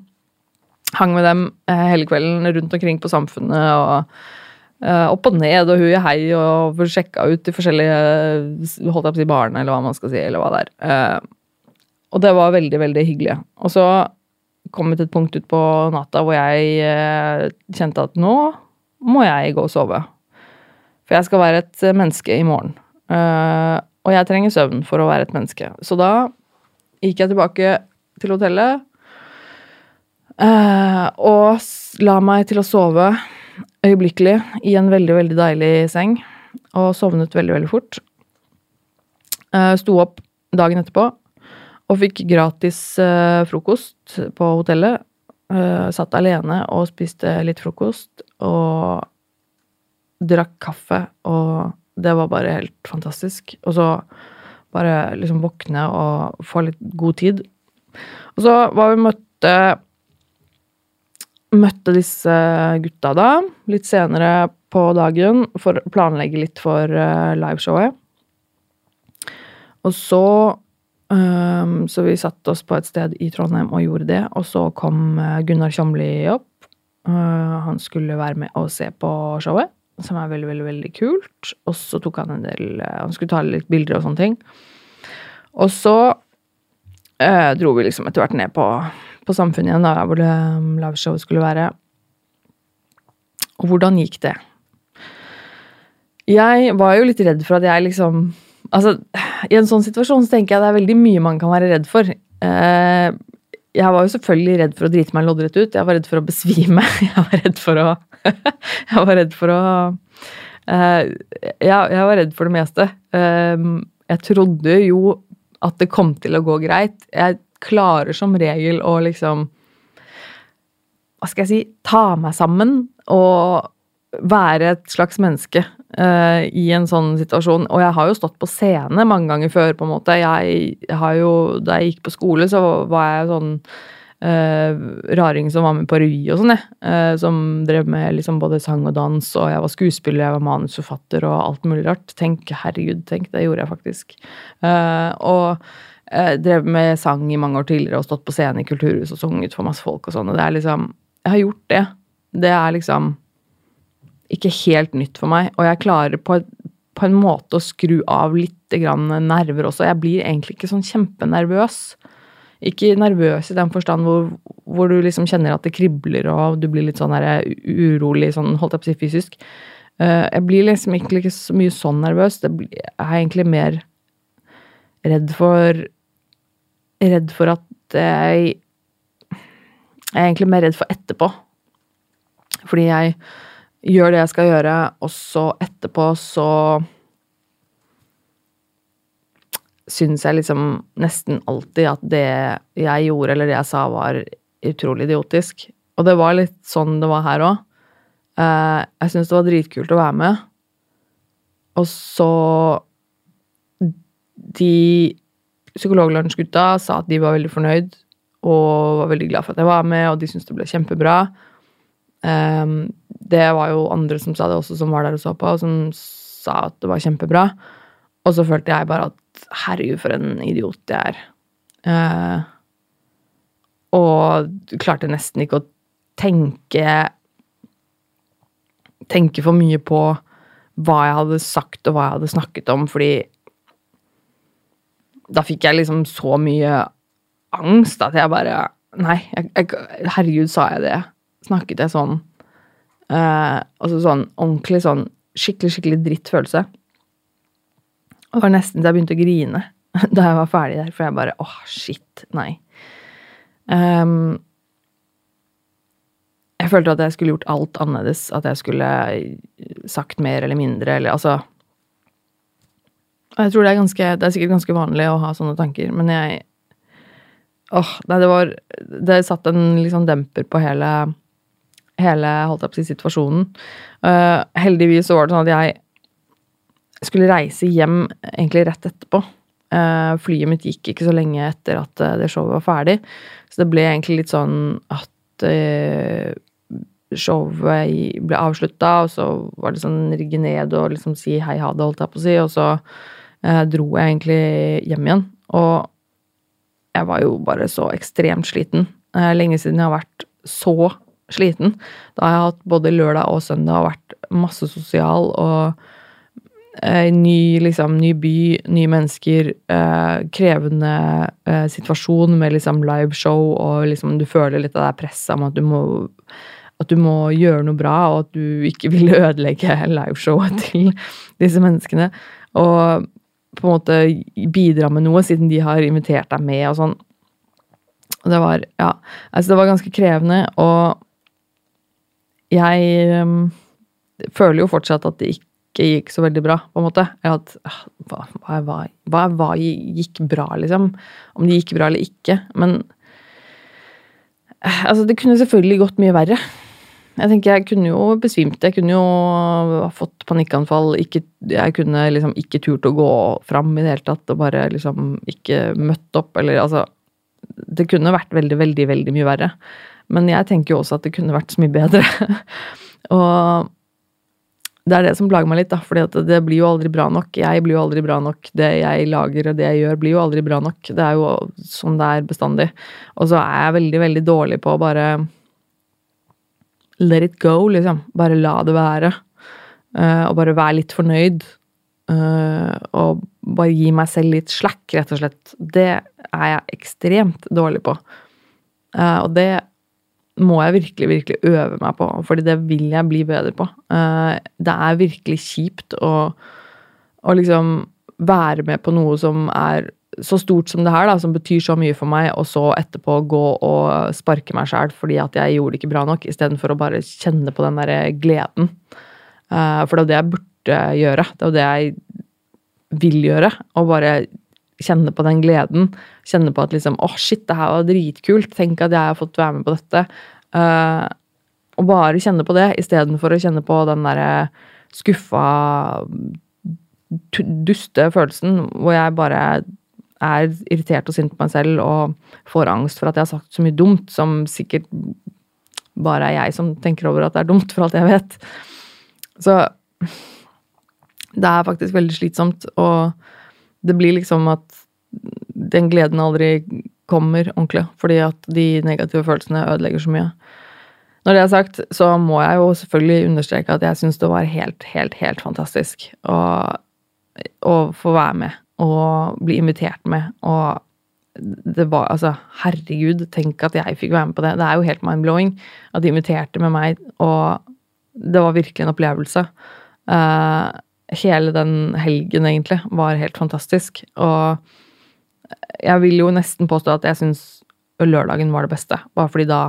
hang med dem eh, hele kvelden rundt omkring på Samfunnet. og eh, opp og ned og hui hei og sjekka ut de forskjellige holdt jeg på å si barene, eller hva man skal si. eller hva det er. Og det var veldig, veldig hyggelig. Og så kom vi til et punkt ut på natta hvor jeg eh, kjente at nå må jeg gå og sove. For jeg skal være et menneske i morgen. Uh, og jeg trenger søvn for å være et menneske. Så da gikk jeg tilbake til hotellet uh, og la meg til å sove øyeblikkelig i en veldig, veldig deilig seng. Og sovnet veldig, veldig fort. Sto opp dagen etterpå og fikk gratis uh, frokost på hotellet. Uh, satt alene og spiste litt frokost. Og drakk kaffe og Det var bare helt fantastisk. Og så bare liksom våkne og få litt god tid. Og så var vi møtte Møtte disse gutta da, litt senere på dagen, for å planlegge litt for uh, liveshowet. Og så um, Så vi satte oss på et sted i Trondheim og gjorde det, og så kom uh, Gunnar Kjomli opp. Uh, han skulle være med og se på showet, som er veldig, veldig, veldig kult. Og så tok han en del Han skulle ta litt bilder og sånne ting. Og så dro vi liksom etter hvert ned på på Samfunnet igjen, da, hvor det um, liveshowet skulle være. Og hvordan gikk det? Jeg var jo litt redd for at jeg liksom Altså, i en sånn situasjon så tenker jeg det er veldig mye man kan være redd for. Eh, jeg var jo selvfølgelig redd for å drite meg loddrett ut. Jeg var redd for å besvime. Jeg var redd for å Jeg var redd for å eh, Jeg var redd for det meste. Eh, jeg trodde jo at det kom til å gå greit. Jeg klarer som regel å liksom Hva skal jeg si Ta meg sammen og være et slags menneske uh, i en sånn situasjon. Og jeg har jo stått på scene mange ganger før, på en måte. Jeg, har jo Da jeg gikk på skole, så var jeg sånn uh, raring som var med på revy og sånn, jeg. Uh, som drev med liksom både sang og dans, og jeg var skuespiller, jeg var manusforfatter og alt mulig rart. Tenk, herregud, tenk, det gjorde jeg faktisk. og drev med sang i mange år tidligere og stått på scenen i kulturhus og sunget for masse folk og sånn. Og det er liksom Jeg har gjort det. Det er liksom ikke helt nytt for meg. Og jeg klarer på, på en måte å skru av litt grann nerver også. Jeg blir egentlig ikke sånn kjempenervøs. Ikke nervøs i den forstand hvor, hvor, du liksom kjenner at det kribler og du blir litt sånn her urolig, sånn holdt jeg på å si fysisk. Uh, jeg blir liksom ikke, ikke så mye sånn nervøs. Jeg er egentlig mer redd for redd for at jeg Jeg er egentlig mer redd for etterpå. Fordi jeg gjør det jeg skal gjøre, og så etterpå så syns jeg liksom nesten alltid at det jeg gjorde, eller det jeg sa, var utrolig idiotisk. Og det var litt sånn det var her òg. Eh, jeg syns det var dritkult å være med. Og så De Psykologlunsjgutta sa at de var veldig fornøyd og var veldig glad for at jeg var med, og de syntes det ble kjempebra. Um, det var jo andre som sa det også, som var der og så på, og som sa at det var kjempebra. Og så følte jeg bare at herregud, for en idiot jeg er. Uh, og klarte nesten ikke å tenke Tenke for mye på hva jeg hadde sagt og hva jeg hadde snakket om, fordi da fikk jeg liksom så mye angst at jeg bare Nei, jeg, jeg, herregud, sa jeg det? Snakket jeg sånn? eh, altså sånn ordentlig sånn skikkelig, skikkelig drittfølelse. Og det var nesten så jeg begynte å grine da jeg var ferdig der, for jeg bare åh, shit, nei. Um, jeg følte at jeg skulle gjort alt annerledes. At jeg skulle sagt mer eller mindre, eller altså jeg tror det er, ganske, det er sikkert ganske vanlig å ha sånne tanker, men jeg Åh, nei, det var Det satt en liksom demper på hele hele holdt jeg på å si, situasjonen. Uh, heldigvis så var det sånn at jeg skulle reise hjem egentlig rett etterpå. Uh, flyet mitt gikk ikke så lenge etter at uh, det showet var ferdig, så det ble egentlig litt sånn at showet ble avslutta, og så var det sånn rigge ned og liksom si hei ha det, holdt jeg på å si, og så dro jeg egentlig hjem igjen. Og jeg var jo bare så ekstremt sliten. Lenge siden jeg har vært så sliten. Da har jeg hatt både lørdag og søndag og vært masse sosial og eh, ny, liksom, ny by, nye mennesker, eh, krevende eh, situasjon med liksom liveshow, og liksom du føler litt av det presset om at du må at du må gjøre noe bra, og at du ikke vil ødelegge liveshowet til disse menneskene. Og på en måte bidra med noe, siden de har invitert deg med og sånn. Det var Ja. Altså, det var ganske krevende, og jeg um, føler jo fortsatt at det ikke gikk så veldig bra, på en måte. At, ah, hva, hva, hva, hva, gikk bra, liksom? Om det gikk bra eller ikke. Men altså, det kunne selvfølgelig gått mye verre. Jeg tenker jeg kunne jo besvimt. Jeg kunne jo ha fått panikkanfall. Ikke, jeg kunne liksom ikke turt å gå fram i det hele tatt og bare liksom ikke møtt opp, eller altså Det kunne vært veldig, veldig, veldig mye verre. Men jeg tenker jo også at det kunne vært så mye bedre. og det er det som plager meg litt, da, for det blir jo aldri bra nok. Jeg blir jo aldri bra nok. Det jeg lager og det jeg gjør, blir jo aldri bra nok. Det er jo sånn det er bestandig. Og så er jeg veldig, veldig dårlig på å bare let it go, liksom. Bare la det være. Uh, og bare være litt fornøyd. Uh, og bare gi meg selv litt slack, rett og slett. Det er jeg ekstremt dårlig på. Uh, og det må jeg virkelig, virkelig øve meg på, fordi det vil jeg bli bedre på. Eh, det er virkelig kjipt å, å liksom være med på noe som er så stort som det her, da, som betyr så mye for meg, og så etterpå gå og sparke meg sjæl fordi at jeg gjorde det ikke bra nok, istedenfor å bare kjenne på den derre gleden. Eh, for det er det jeg burde gjøre. Det er det jeg vil gjøre. Og bare kjenne på den gleden. Kjenne på at liksom åh, oh, shit, det her var dritkult. Tenk at jeg har fått være med på dette. Uh, og bare kjenne på det istedenfor å kjenne på den derre skuffa, duste følelsen hvor jeg bare er irritert og sint på meg selv og får angst for at jeg har sagt så mye dumt som sikkert bare er jeg som tenker over at det er dumt, for alt jeg vet. Så det er faktisk veldig slitsomt, og det blir liksom at den gleden aldri kommer ordentlig, fordi at de negative følelsene ødelegger så mye. Når det er sagt, så må jeg jo selvfølgelig understreke at jeg syns det var helt, helt, helt fantastisk å, å, få være med og bli invitert med. Og det var altså Herregud, tenk at jeg fikk være med på det. Det er jo helt mind-blowing at de inviterte med meg, og det var virkelig en opplevelse. Uh, hele den helgen, egentlig, var helt fantastisk. Og jeg vil jo nesten påstå at jeg syns lørdagen var det beste. Bare fordi da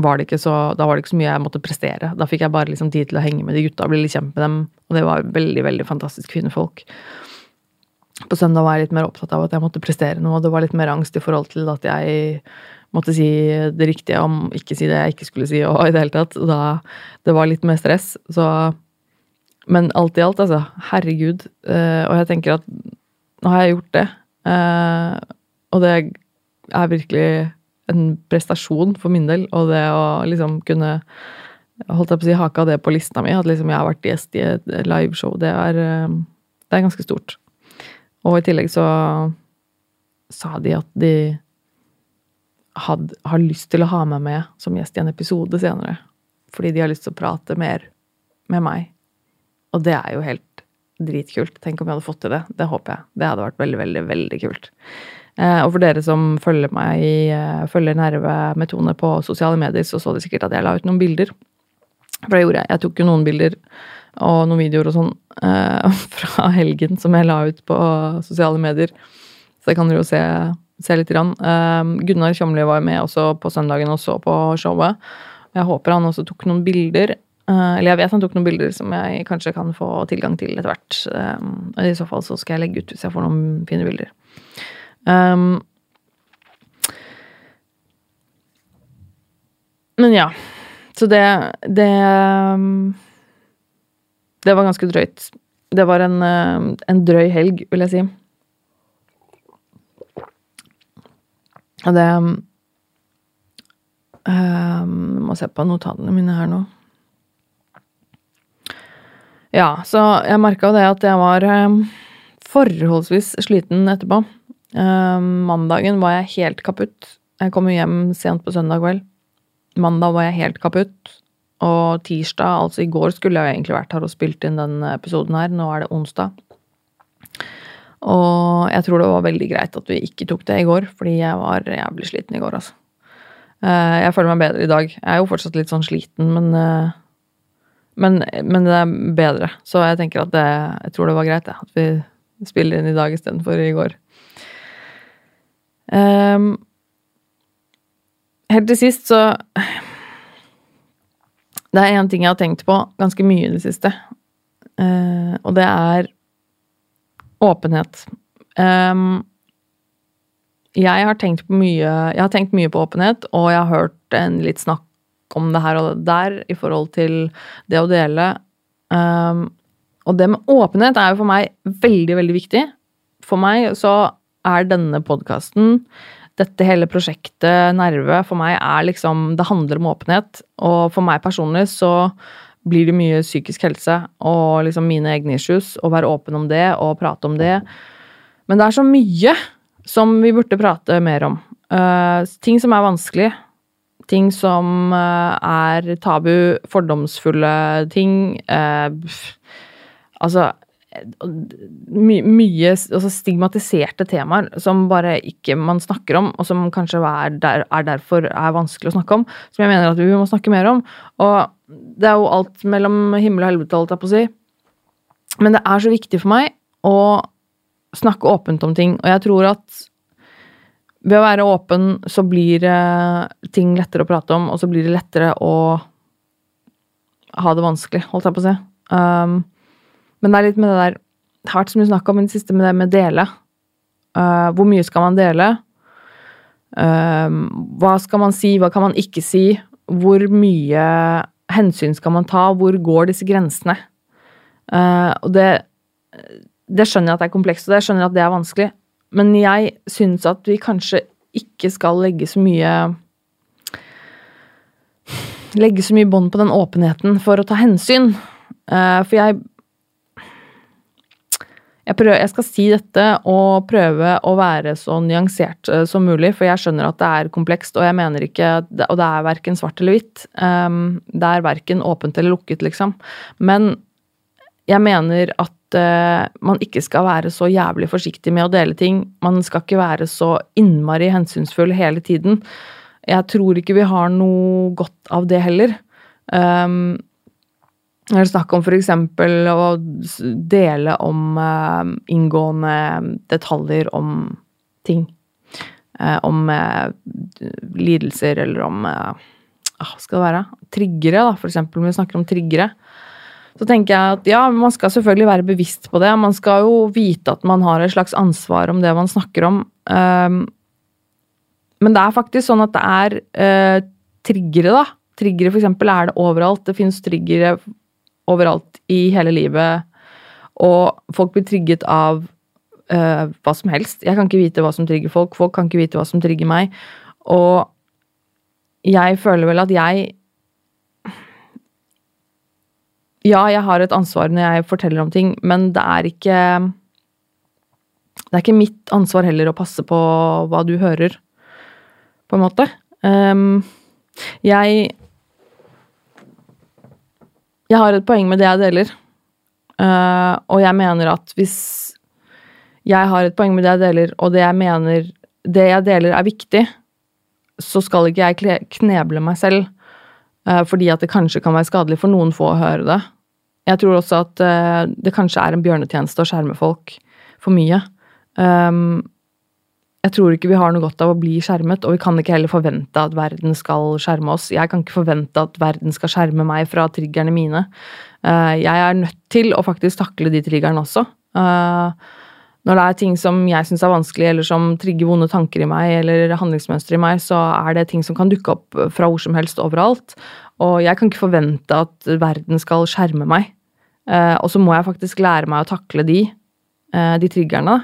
var det ikke så, da var det ikke så mye jeg måtte prestere. Da fikk jeg bare liksom tid til å henge med de gutta og bli litt kjent med dem. Og det var veldig, veldig fantastisk fine folk. På søndag var jeg litt mer opptatt av at jeg måtte prestere noe, og det var litt mer angst i forhold til at jeg måtte si det riktige om ikke si det jeg ikke skulle si, og i det hele tatt. Da, det var litt mer stress. Så men alt i alt, altså. Herregud. Uh, og jeg tenker at nå har jeg gjort det. Uh, og det er virkelig en prestasjon for min del. Og det å liksom kunne holdt jeg på å si, haka det på lista mi, at liksom jeg har vært gjest i et liveshow, det er, uh, det er ganske stort. Og i tillegg så sa de at de had, har lyst til å ha meg med som gjest i en episode senere. Fordi de har lyst til å prate mer med meg og det er jo helt dritkult. Tenk om jeg hadde fått til det. Det håper jeg. Det hadde vært veldig, veldig, veldig kult. Eh, og for dere som følger meg, i følger Nerve med Tone på sosiale medier, så så de sikkert at jeg la ut noen bilder. For det gjorde jeg. Jeg tok jo noen bilder og noen videoer og sånn eh, fra helgen som jeg la ut på sosiale medier. Så det kan dere jo se, se litt. Grann. Gunnar Kjomli var med også på søndagen og så på showet. Jeg håper han også tok noen bilder. Uh, eller jeg vet han tok noen bilder som jeg kanskje kan få tilgang til etter hvert. Um, I så fall så skal jeg legge ut hvis jeg får noen fine bilder. Um, men ja. Så det Det Det var ganske drøyt. Det var en, en drøy helg, vil jeg si. Og det um, Må se på notatene mine her nå. Ja, så jeg merka det at jeg var um, forholdsvis sliten etterpå. Um, mandagen var jeg helt kaputt. Jeg kom hjem sent på søndag kveld. Mandag var jeg helt kaputt. Og tirsdag, altså i går, skulle jeg egentlig vært her og spilt inn den episoden her. Nå er det onsdag. Og jeg tror det var veldig greit at vi ikke tok det i går, fordi jeg var jævlig sliten i går, altså. Uh, jeg føler meg bedre i dag. Jeg er jo fortsatt litt sånn sliten, men uh, men, men, det er bedre. Så jeg tenker at det Jeg tror det var greit, det. At vi spiller inn i dag istedenfor i går. Um, helt til sist, så Det er én ting jeg har tenkt på ganske mye i det siste. Uh, og det er åpenhet. Um, jeg har tenkt på mye Jeg har tenkt mye på åpenhet, og jeg har hørt en litt snakk om det her og der i forhold til det å dele. Um, og det med åpenhet er jo for meg veldig, veldig viktig. For meg så er denne podkasten, dette hele prosjektet Nerve, for meg er liksom Det handler om åpenhet. Og for meg personlig så blir det mye psykisk helse og liksom mine egne issues. Å være åpen om det og prate om det. Men det er så mye som vi burde prate mer om. Uh, ting som er vanskelig. Ting som uh, er tabu, fordomsfulle ting. Uh, altså my, mye altså stigmatiserte temaer som bare ikke man snakker om, og som kanskje er, der, er, derfor er vanskelig å snakke om. Som jeg mener at vi må snakke mer om. Og det er jo alt mellom himmel og helvete, holdt jeg på å si. Men det er så viktig for meg å snakke åpent om ting. Og jeg tror at ved å være åpen så blir ting lettere å prate om, og så blir det lettere å ha det vanskelig, holdt jeg på å si. Um, men det er litt med det der Det har vært så mye snakk om i det siste med det med dele. Uh, hvor mye skal man dele? Uh, hva skal man si, hva kan man ikke si? Hvor mye hensyn skal man ta? Hvor går disse grensene? Uh, og det, det skjønner jeg at det er komplekst, og det skjønner jeg at det er vanskelig. Men jeg syns at vi kanskje ikke skal legge så mye Legge så mye bånd på den åpenheten for å ta hensyn. Uh, for jeg jeg, prøver, jeg, skal si dette og prøve å være så nyansert eh, som mulig, for jeg skjønner at det er komplekst, og jeg mener ikke Og det er verken svart eller hvitt. Um, det er verken åpent eller lukket, liksom. Men jeg mener at uh, man ikke skal være så jævlig forsiktig med å dele ting. Man skal ikke være så innmari hensynsfull hele tiden. Jeg tror ikke vi har noe godt av det heller. Um, eller er snakk om f.eks. å dele om uh, inngående detaljer om ting. Uh, om lidelser eller om Hva skal det være? Triggere, da, f.eks. Når vi snakker om triggere. Så tenker jeg at ja, man skal selvfølgelig være bevisst på det. Man skal jo vite at man har et slags ansvar om det man snakker om. Um, men det er faktisk sånn at det er triggere, da. Triggere f.eks. er det overalt. Det finnes triggere overalt i hele livet, og folk blir trigget av uh, hva som helst. Jeg kan ikke vite hva som trigger folk, folk kan ikke vite hva som trigger meg. Og jeg føler vel at jeg Ja, jeg har et ansvar når jeg forteller om ting, men det er ikke Det er ikke mitt ansvar heller å passe på hva du hører, på en måte. Um, jeg jeg har et poeng med det jeg deler. Uh, og jeg mener at hvis jeg har et poeng med det jeg deler, og det jeg mener det jeg deler, er viktig, så skal ikke jeg kneble meg selv fordi at det kanskje kan være skadelig for noen få å høre det. Jeg tror også at uh, det kanskje er en bjørnetjeneste å skjerme folk for mye. Um, jeg tror ikke vi har noe godt av å bli skjermet, og vi kan ikke heller forvente at verden skal skjerme oss. Jeg kan ikke forvente at verden skal skjerme meg fra triggerne mine. Eh, jeg er nødt til å faktisk takle de triggerne også. Eh, når det er ting som jeg syns er vanskelig, eller som trigger vonde tanker i meg, eller handlingsmønstre i meg, så er det ting som kan dukke opp fra hvor som helst overalt. Og jeg kan ikke forvente at verden skal skjerme meg. Eh, og så må jeg faktisk lære meg å takle de, de triggerne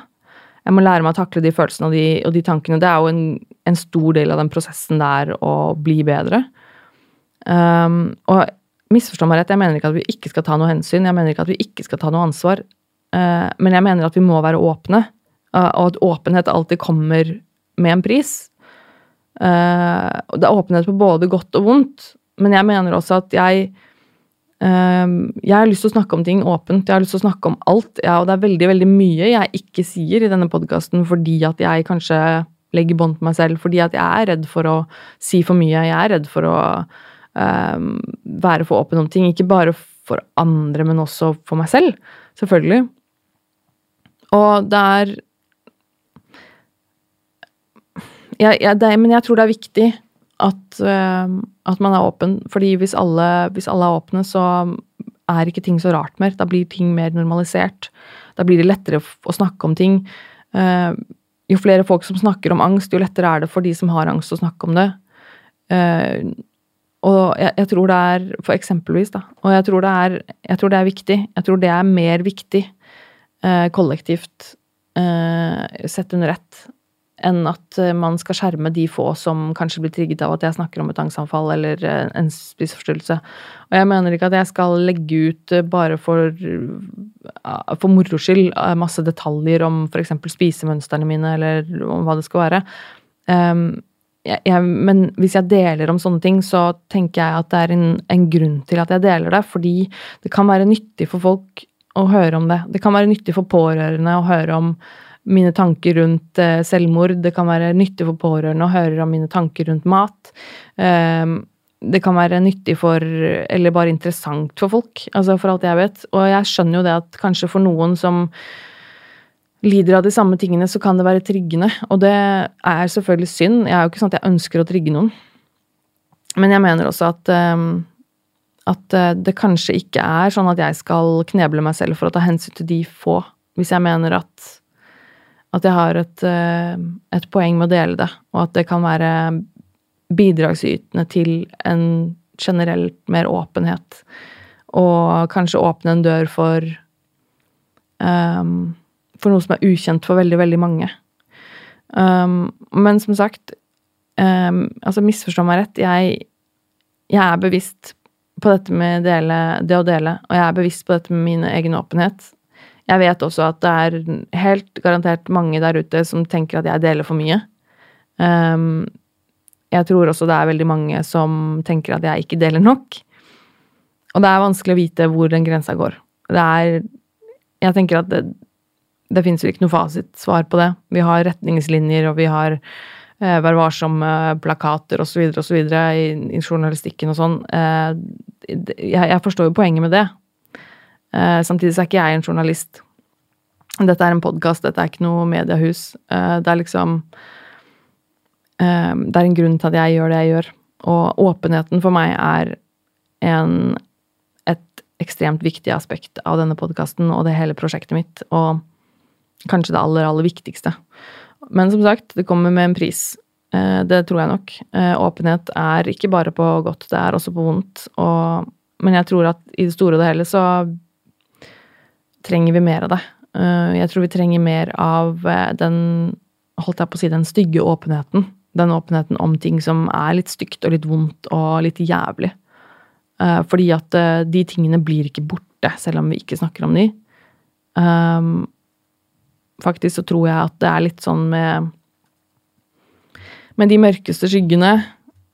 jeg må lære meg å takle de følelsene og de, og de tankene. Det er jo en, en, stor del av den prosessen der å bli bedre. Um, og misforstå meg rett, jeg mener ikke at vi ikke skal ta noe hensyn. Jeg mener ikke at vi ikke skal ta noe ansvar. Uh, men jeg mener at vi må være åpne, uh, og at åpenhet alltid kommer med en pris. Uh, det er åpenhet på både godt og vondt, men jeg mener også at jeg jeg har lyst til å snakke om ting åpent. Jeg har lyst til å snakke om alt. Ja, og det er veldig veldig mye jeg ikke sier i denne podkasten fordi at jeg kanskje legger bånd på meg selv. Fordi at jeg er redd for å si for mye. Jeg er redd for å være for åpen om ting. Ikke bare for andre, men også for meg selv. Selvfølgelig. Og det er ja, ja, det, Men jeg tror det er viktig at, uh, at, man er åpen. Fordi hvis alle, hvis alle, er åpne, så er ikke ting så rart mer. Da blir ting mer normalisert. Da blir det lettere å snakke om ting. Uh, jo flere folk som snakker om angst, jo lettere er det for de som har angst, å snakke om det. Uh, og jeg, jeg, tror det er For eksempelvis, da. Og jeg tror er, jeg tror det er viktig. Jeg tror det er mer viktig kollektivt eh, sett under ett enn at eh, man skal skjerme de få som kanskje blir trigget av at jeg snakker om et angstanfall eller eh, en spiseforstyrrelse. Og jeg mener ikke at jeg skal legge ut eh, bare for, for moro skyld masse detaljer om f.eks. spisemønstrene mine, eller om hva det skal være. Um, jeg, jeg, men hvis jeg deler om sånne ting, så tenker jeg at det er en, en, grunn til at jeg deler det. Fordi det kan være nyttig for folk å høre om det. Det kan være nyttig for pårørende å høre om mine tanker rundt eh, selvmord. Det kan være nyttig for pårørende å høre om mine tanker rundt mat. Eh, det kan være nyttig for, eller bare interessant for folk, altså for alt jeg vet. Og jeg skjønner jo det at kanskje for noen som lider av de samme tingene, så kan det være triggende. Og det er selvfølgelig synd. Jeg er jo ikke sånn at jeg ønsker å trigge noen. Men jeg mener også at um, at eh, det kanskje ikke er sånn at jeg skal kneble meg selv for å ta hensyn til de få, hvis jeg mener at at jeg har et, eh, et, poeng med å dele det, og at det kan være bidragsytende til en generelt mer åpenhet. Og kanskje åpne en dør for um, For noe som er ukjent for veldig, veldig mange. Um, men som sagt, um, altså misforstå meg rett, jeg, jeg, er bevisst på dette med dele, det å dele, og jeg er bevisst på dette med min egen åpenhet. Jeg vet også at det er helt garantert mange der ute som tenker at jeg deler for mye. Um, jeg tror også det er veldig mange som tenker at jeg ikke deler nok. Og det er vanskelig å vite hvor den grensa går. Det er Jeg tenker at det, det fins jo ikke noe fasitsvar på det. Vi har retningslinjer, og vi har Vær varsom-plakater osv. osv. I, i journalistikken og sånn. Eh, jeg, jeg forstår jo poenget med det. Uh, samtidig så er ikke jeg en journalist. Dette er en podkast, dette er ikke noe mediehus. Det er liksom Det er en grunn til at jeg gjør det jeg gjør. Og åpenheten for meg er en, et ekstremt viktig aspekt av denne podkasten og det hele prosjektet mitt. Og kanskje det aller, aller viktigste. Men som sagt, det kommer med en pris. Det tror jeg nok. Åpenhet er ikke bare på godt, det er også på vondt. Og, men jeg tror at i det store og det hele så trenger vi mer av det. Eh, jeg tror vi trenger mer av eh, den holdt jeg på å si, den stygge åpenheten. Den åpenheten om ting som er litt stygt og litt vondt og litt jævlig. Eh, fordi at de tingene blir ikke borte, selv om vi ikke snakker om de. Faktisk så tror jeg at det er litt sånn med Med de mørkeste skyggene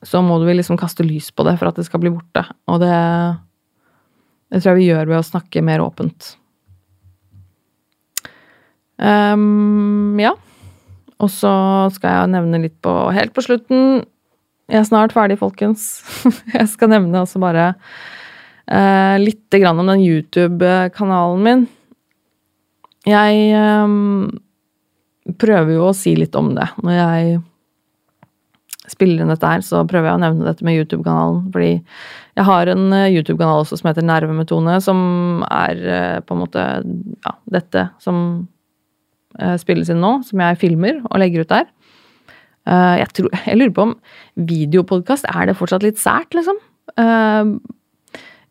så må du liksom kaste lys på det for at det skal bli borte. Og det, det tror jeg vi gjør ved å snakke mer åpent. Um, ja. Og så skal jeg nevne litt på helt på slutten Jeg er snart ferdig, folkens. jeg skal nevne også bare uh, litt grann om den YouTube-kanalen min. Jeg um, prøver jo å si litt om det. Når jeg spiller inn dette her, så prøver jeg å nevne dette med YouTube-kanalen. Fordi jeg har en eh, YouTube-kanal også som heter Nervemetone, som er uh, på en måte ja, dette som Eh, spilles inn nå, som jeg filmer og legger ut der. Eh, jeg, tror, jeg lurer på om videopodkast er det fortsatt litt sært, liksom.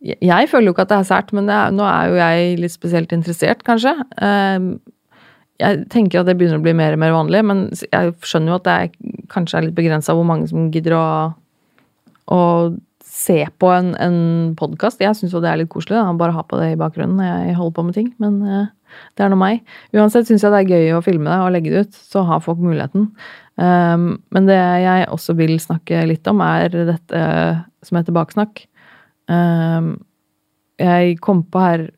Eh, jeg føler jo ikke at det er sært, men er, nå er jo jeg litt spesielt interessert, kanskje. Jeg tenker at det begynner å bli mer og mer vanlig, men jeg skjønner jo at det er, kanskje er litt begrensa hvor mange som gidder å, å se på en, en podkast. Jeg syns jo det er litt koselig, da. bare ha på det i bakgrunnen når jeg holder på med ting. Men det er nå meg. Uansett syns jeg det er gøy å filme det og legge det ut, så har folk muligheten. Um, men det jeg også vil snakke litt om, er dette som heter baksnakk. Um, jeg kom på her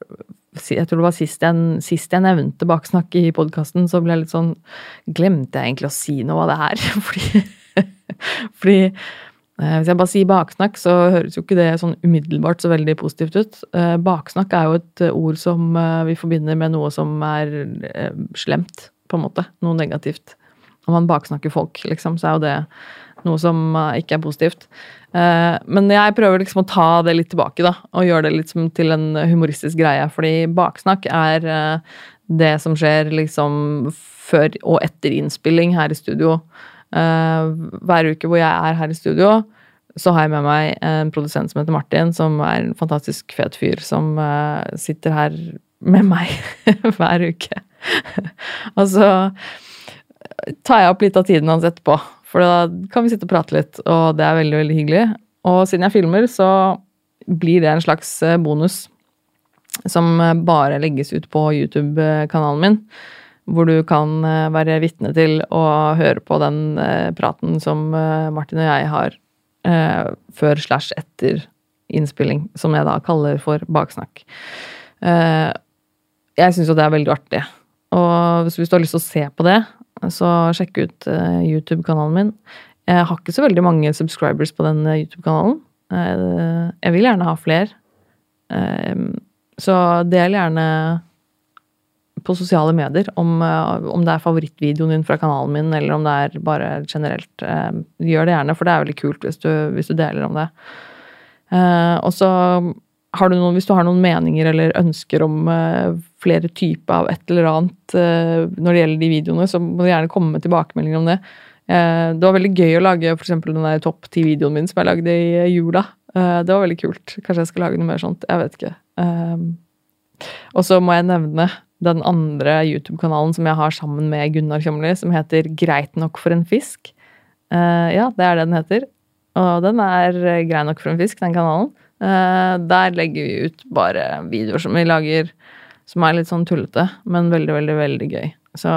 jeg tror det var sist jeg, sist jeg nevnte baksnakk i podkasten, så ble jeg litt sånn Glemte jeg egentlig å si noe av det her? fordi, fordi Eh, hvis jeg bare sier baksnakk, så høres jo ikke det sånn umiddelbart så veldig positivt ut. Eh, baksnakk er jo et eh, ord som vi forbinder med noe som er slemt, på en måte. Noe negativt. Når man baksnakker folk, liksom, så er jo det noe som ikke er positivt. Men jeg prøver liksom å ta det litt tilbake, da, og gjøre det litt til en humoristisk greie. Fordi baksnakk er det som skjer liksom før og etter innspilling her i studio. Uh, hver uke hvor jeg er her i studio, så har jeg med meg en produsent som heter Martin, som er en fantastisk fet fyr, som sitter her med meg hver uke. og så tar jeg opp litt av tiden hans etterpå, for da kan vi sitte og prate litt, og det er veldig, veldig hyggelig. Og siden jeg filmer, så blir det en slags eh, bonus som bare legges ut på YouTube-kanalen min hvor du kan være vitne til å høre på den praten som Martin og jeg har eh, før slash etter innspilling, som jeg da kaller for baksnakk. Eh, jeg syns jo det er veldig artig. Og hvis du har lyst til å se på det, så sjekk ut eh, YouTube-kanalen min. Jeg har ikke så veldig mange subscribers på den eh, YouTube-kanalen. Eh, jeg vil gjerne ha flere. Eh, så del gjerne på sosiale medier om, om, det er favorittvideoen din fra kanalen min, eller om det er bare generelt. Gjør det gjerne, for det er veldig kult hvis du, hvis du deler om det. Og så har du noen, hvis du har noen meninger eller ønsker om flere typer av et eller annet når det gjelder de videoene, så må du gjerne komme med tilbakemeldinger om det. Det var veldig gøy å lage f.eks. den der topp ti-videoen min som jeg lagde i jula. Det var veldig kult. Kanskje jeg skal lage noe mer sånt. Jeg vet ikke. Og så må jeg nevne den andre YouTube-kanalen som jeg har sammen med Gunnar Kjomli, som heter Greit nok for en fisk. Ja, det er det den heter. Og den er grei nok for en fisk, den kanalen. Der legger vi ut bare videoer som vi lager som er litt sånn tullete, men veldig, veldig, veldig gøy. Så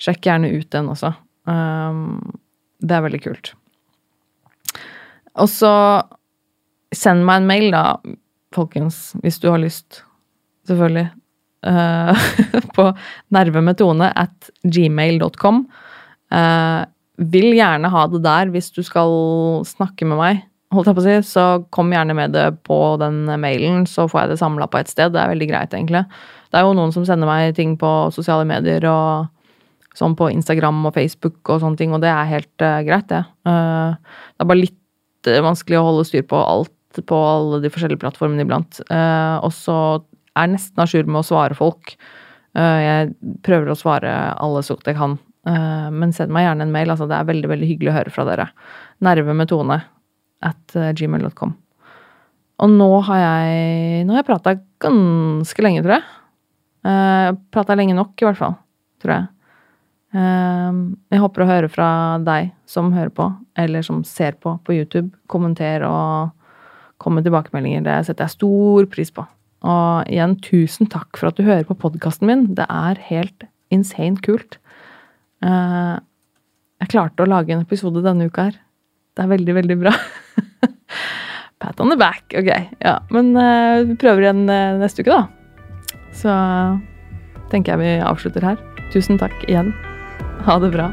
sjekk gjerne ut den også. Um, det er veldig kult. Og så send meg en mail, da, folkens, hvis du har lyst. Selvfølgelig. Uh, på nervemetone at gmail.com. Uh, vil gjerne ha det der hvis du skal snakke med meg, holdt jeg på å si, så kom gjerne med det på den mailen, så får jeg det samla på ett sted. Det er veldig greit, egentlig. Det er jo noen som sender meg ting på sosiale medier og sånn på Instagram og Facebook og sånne ting, og det er helt uh, greit, det. Uh, det er bare litt vanskelig å holde styr på alt på alle de forskjellige plattformene iblant. Uh, og så er jeg nesten a jour med å svare folk. Jeg prøver å svare alle så godt jeg kan. Men send meg gjerne en mail. Altså, det er veldig veldig hyggelig å høre fra dere. Nerve med Tone at eh, gmail.com. Og nå har jeg Nå har jeg prata ganske lenge, tror jeg. Uh, prata lenge nok, i hvert fall. Tror jeg. jeg håper å høre fra deg som hører på, eller som ser på på YouTube. Kommenter og komme med tilbakemeldinger. Det setter jeg stor pris på. Og igjen, tusen takk for at du hører på podkasten min. Det er helt insane kult. Uh, jeg klarte å lage en episode denne uka her. Det er veldig, veldig bra. Pat on the back. Ok, ja. Men uh, vi prøver igjen uh, neste uke, da. Så tenker jeg vi avslutter her. Tusen takk igjen. Ha det bra.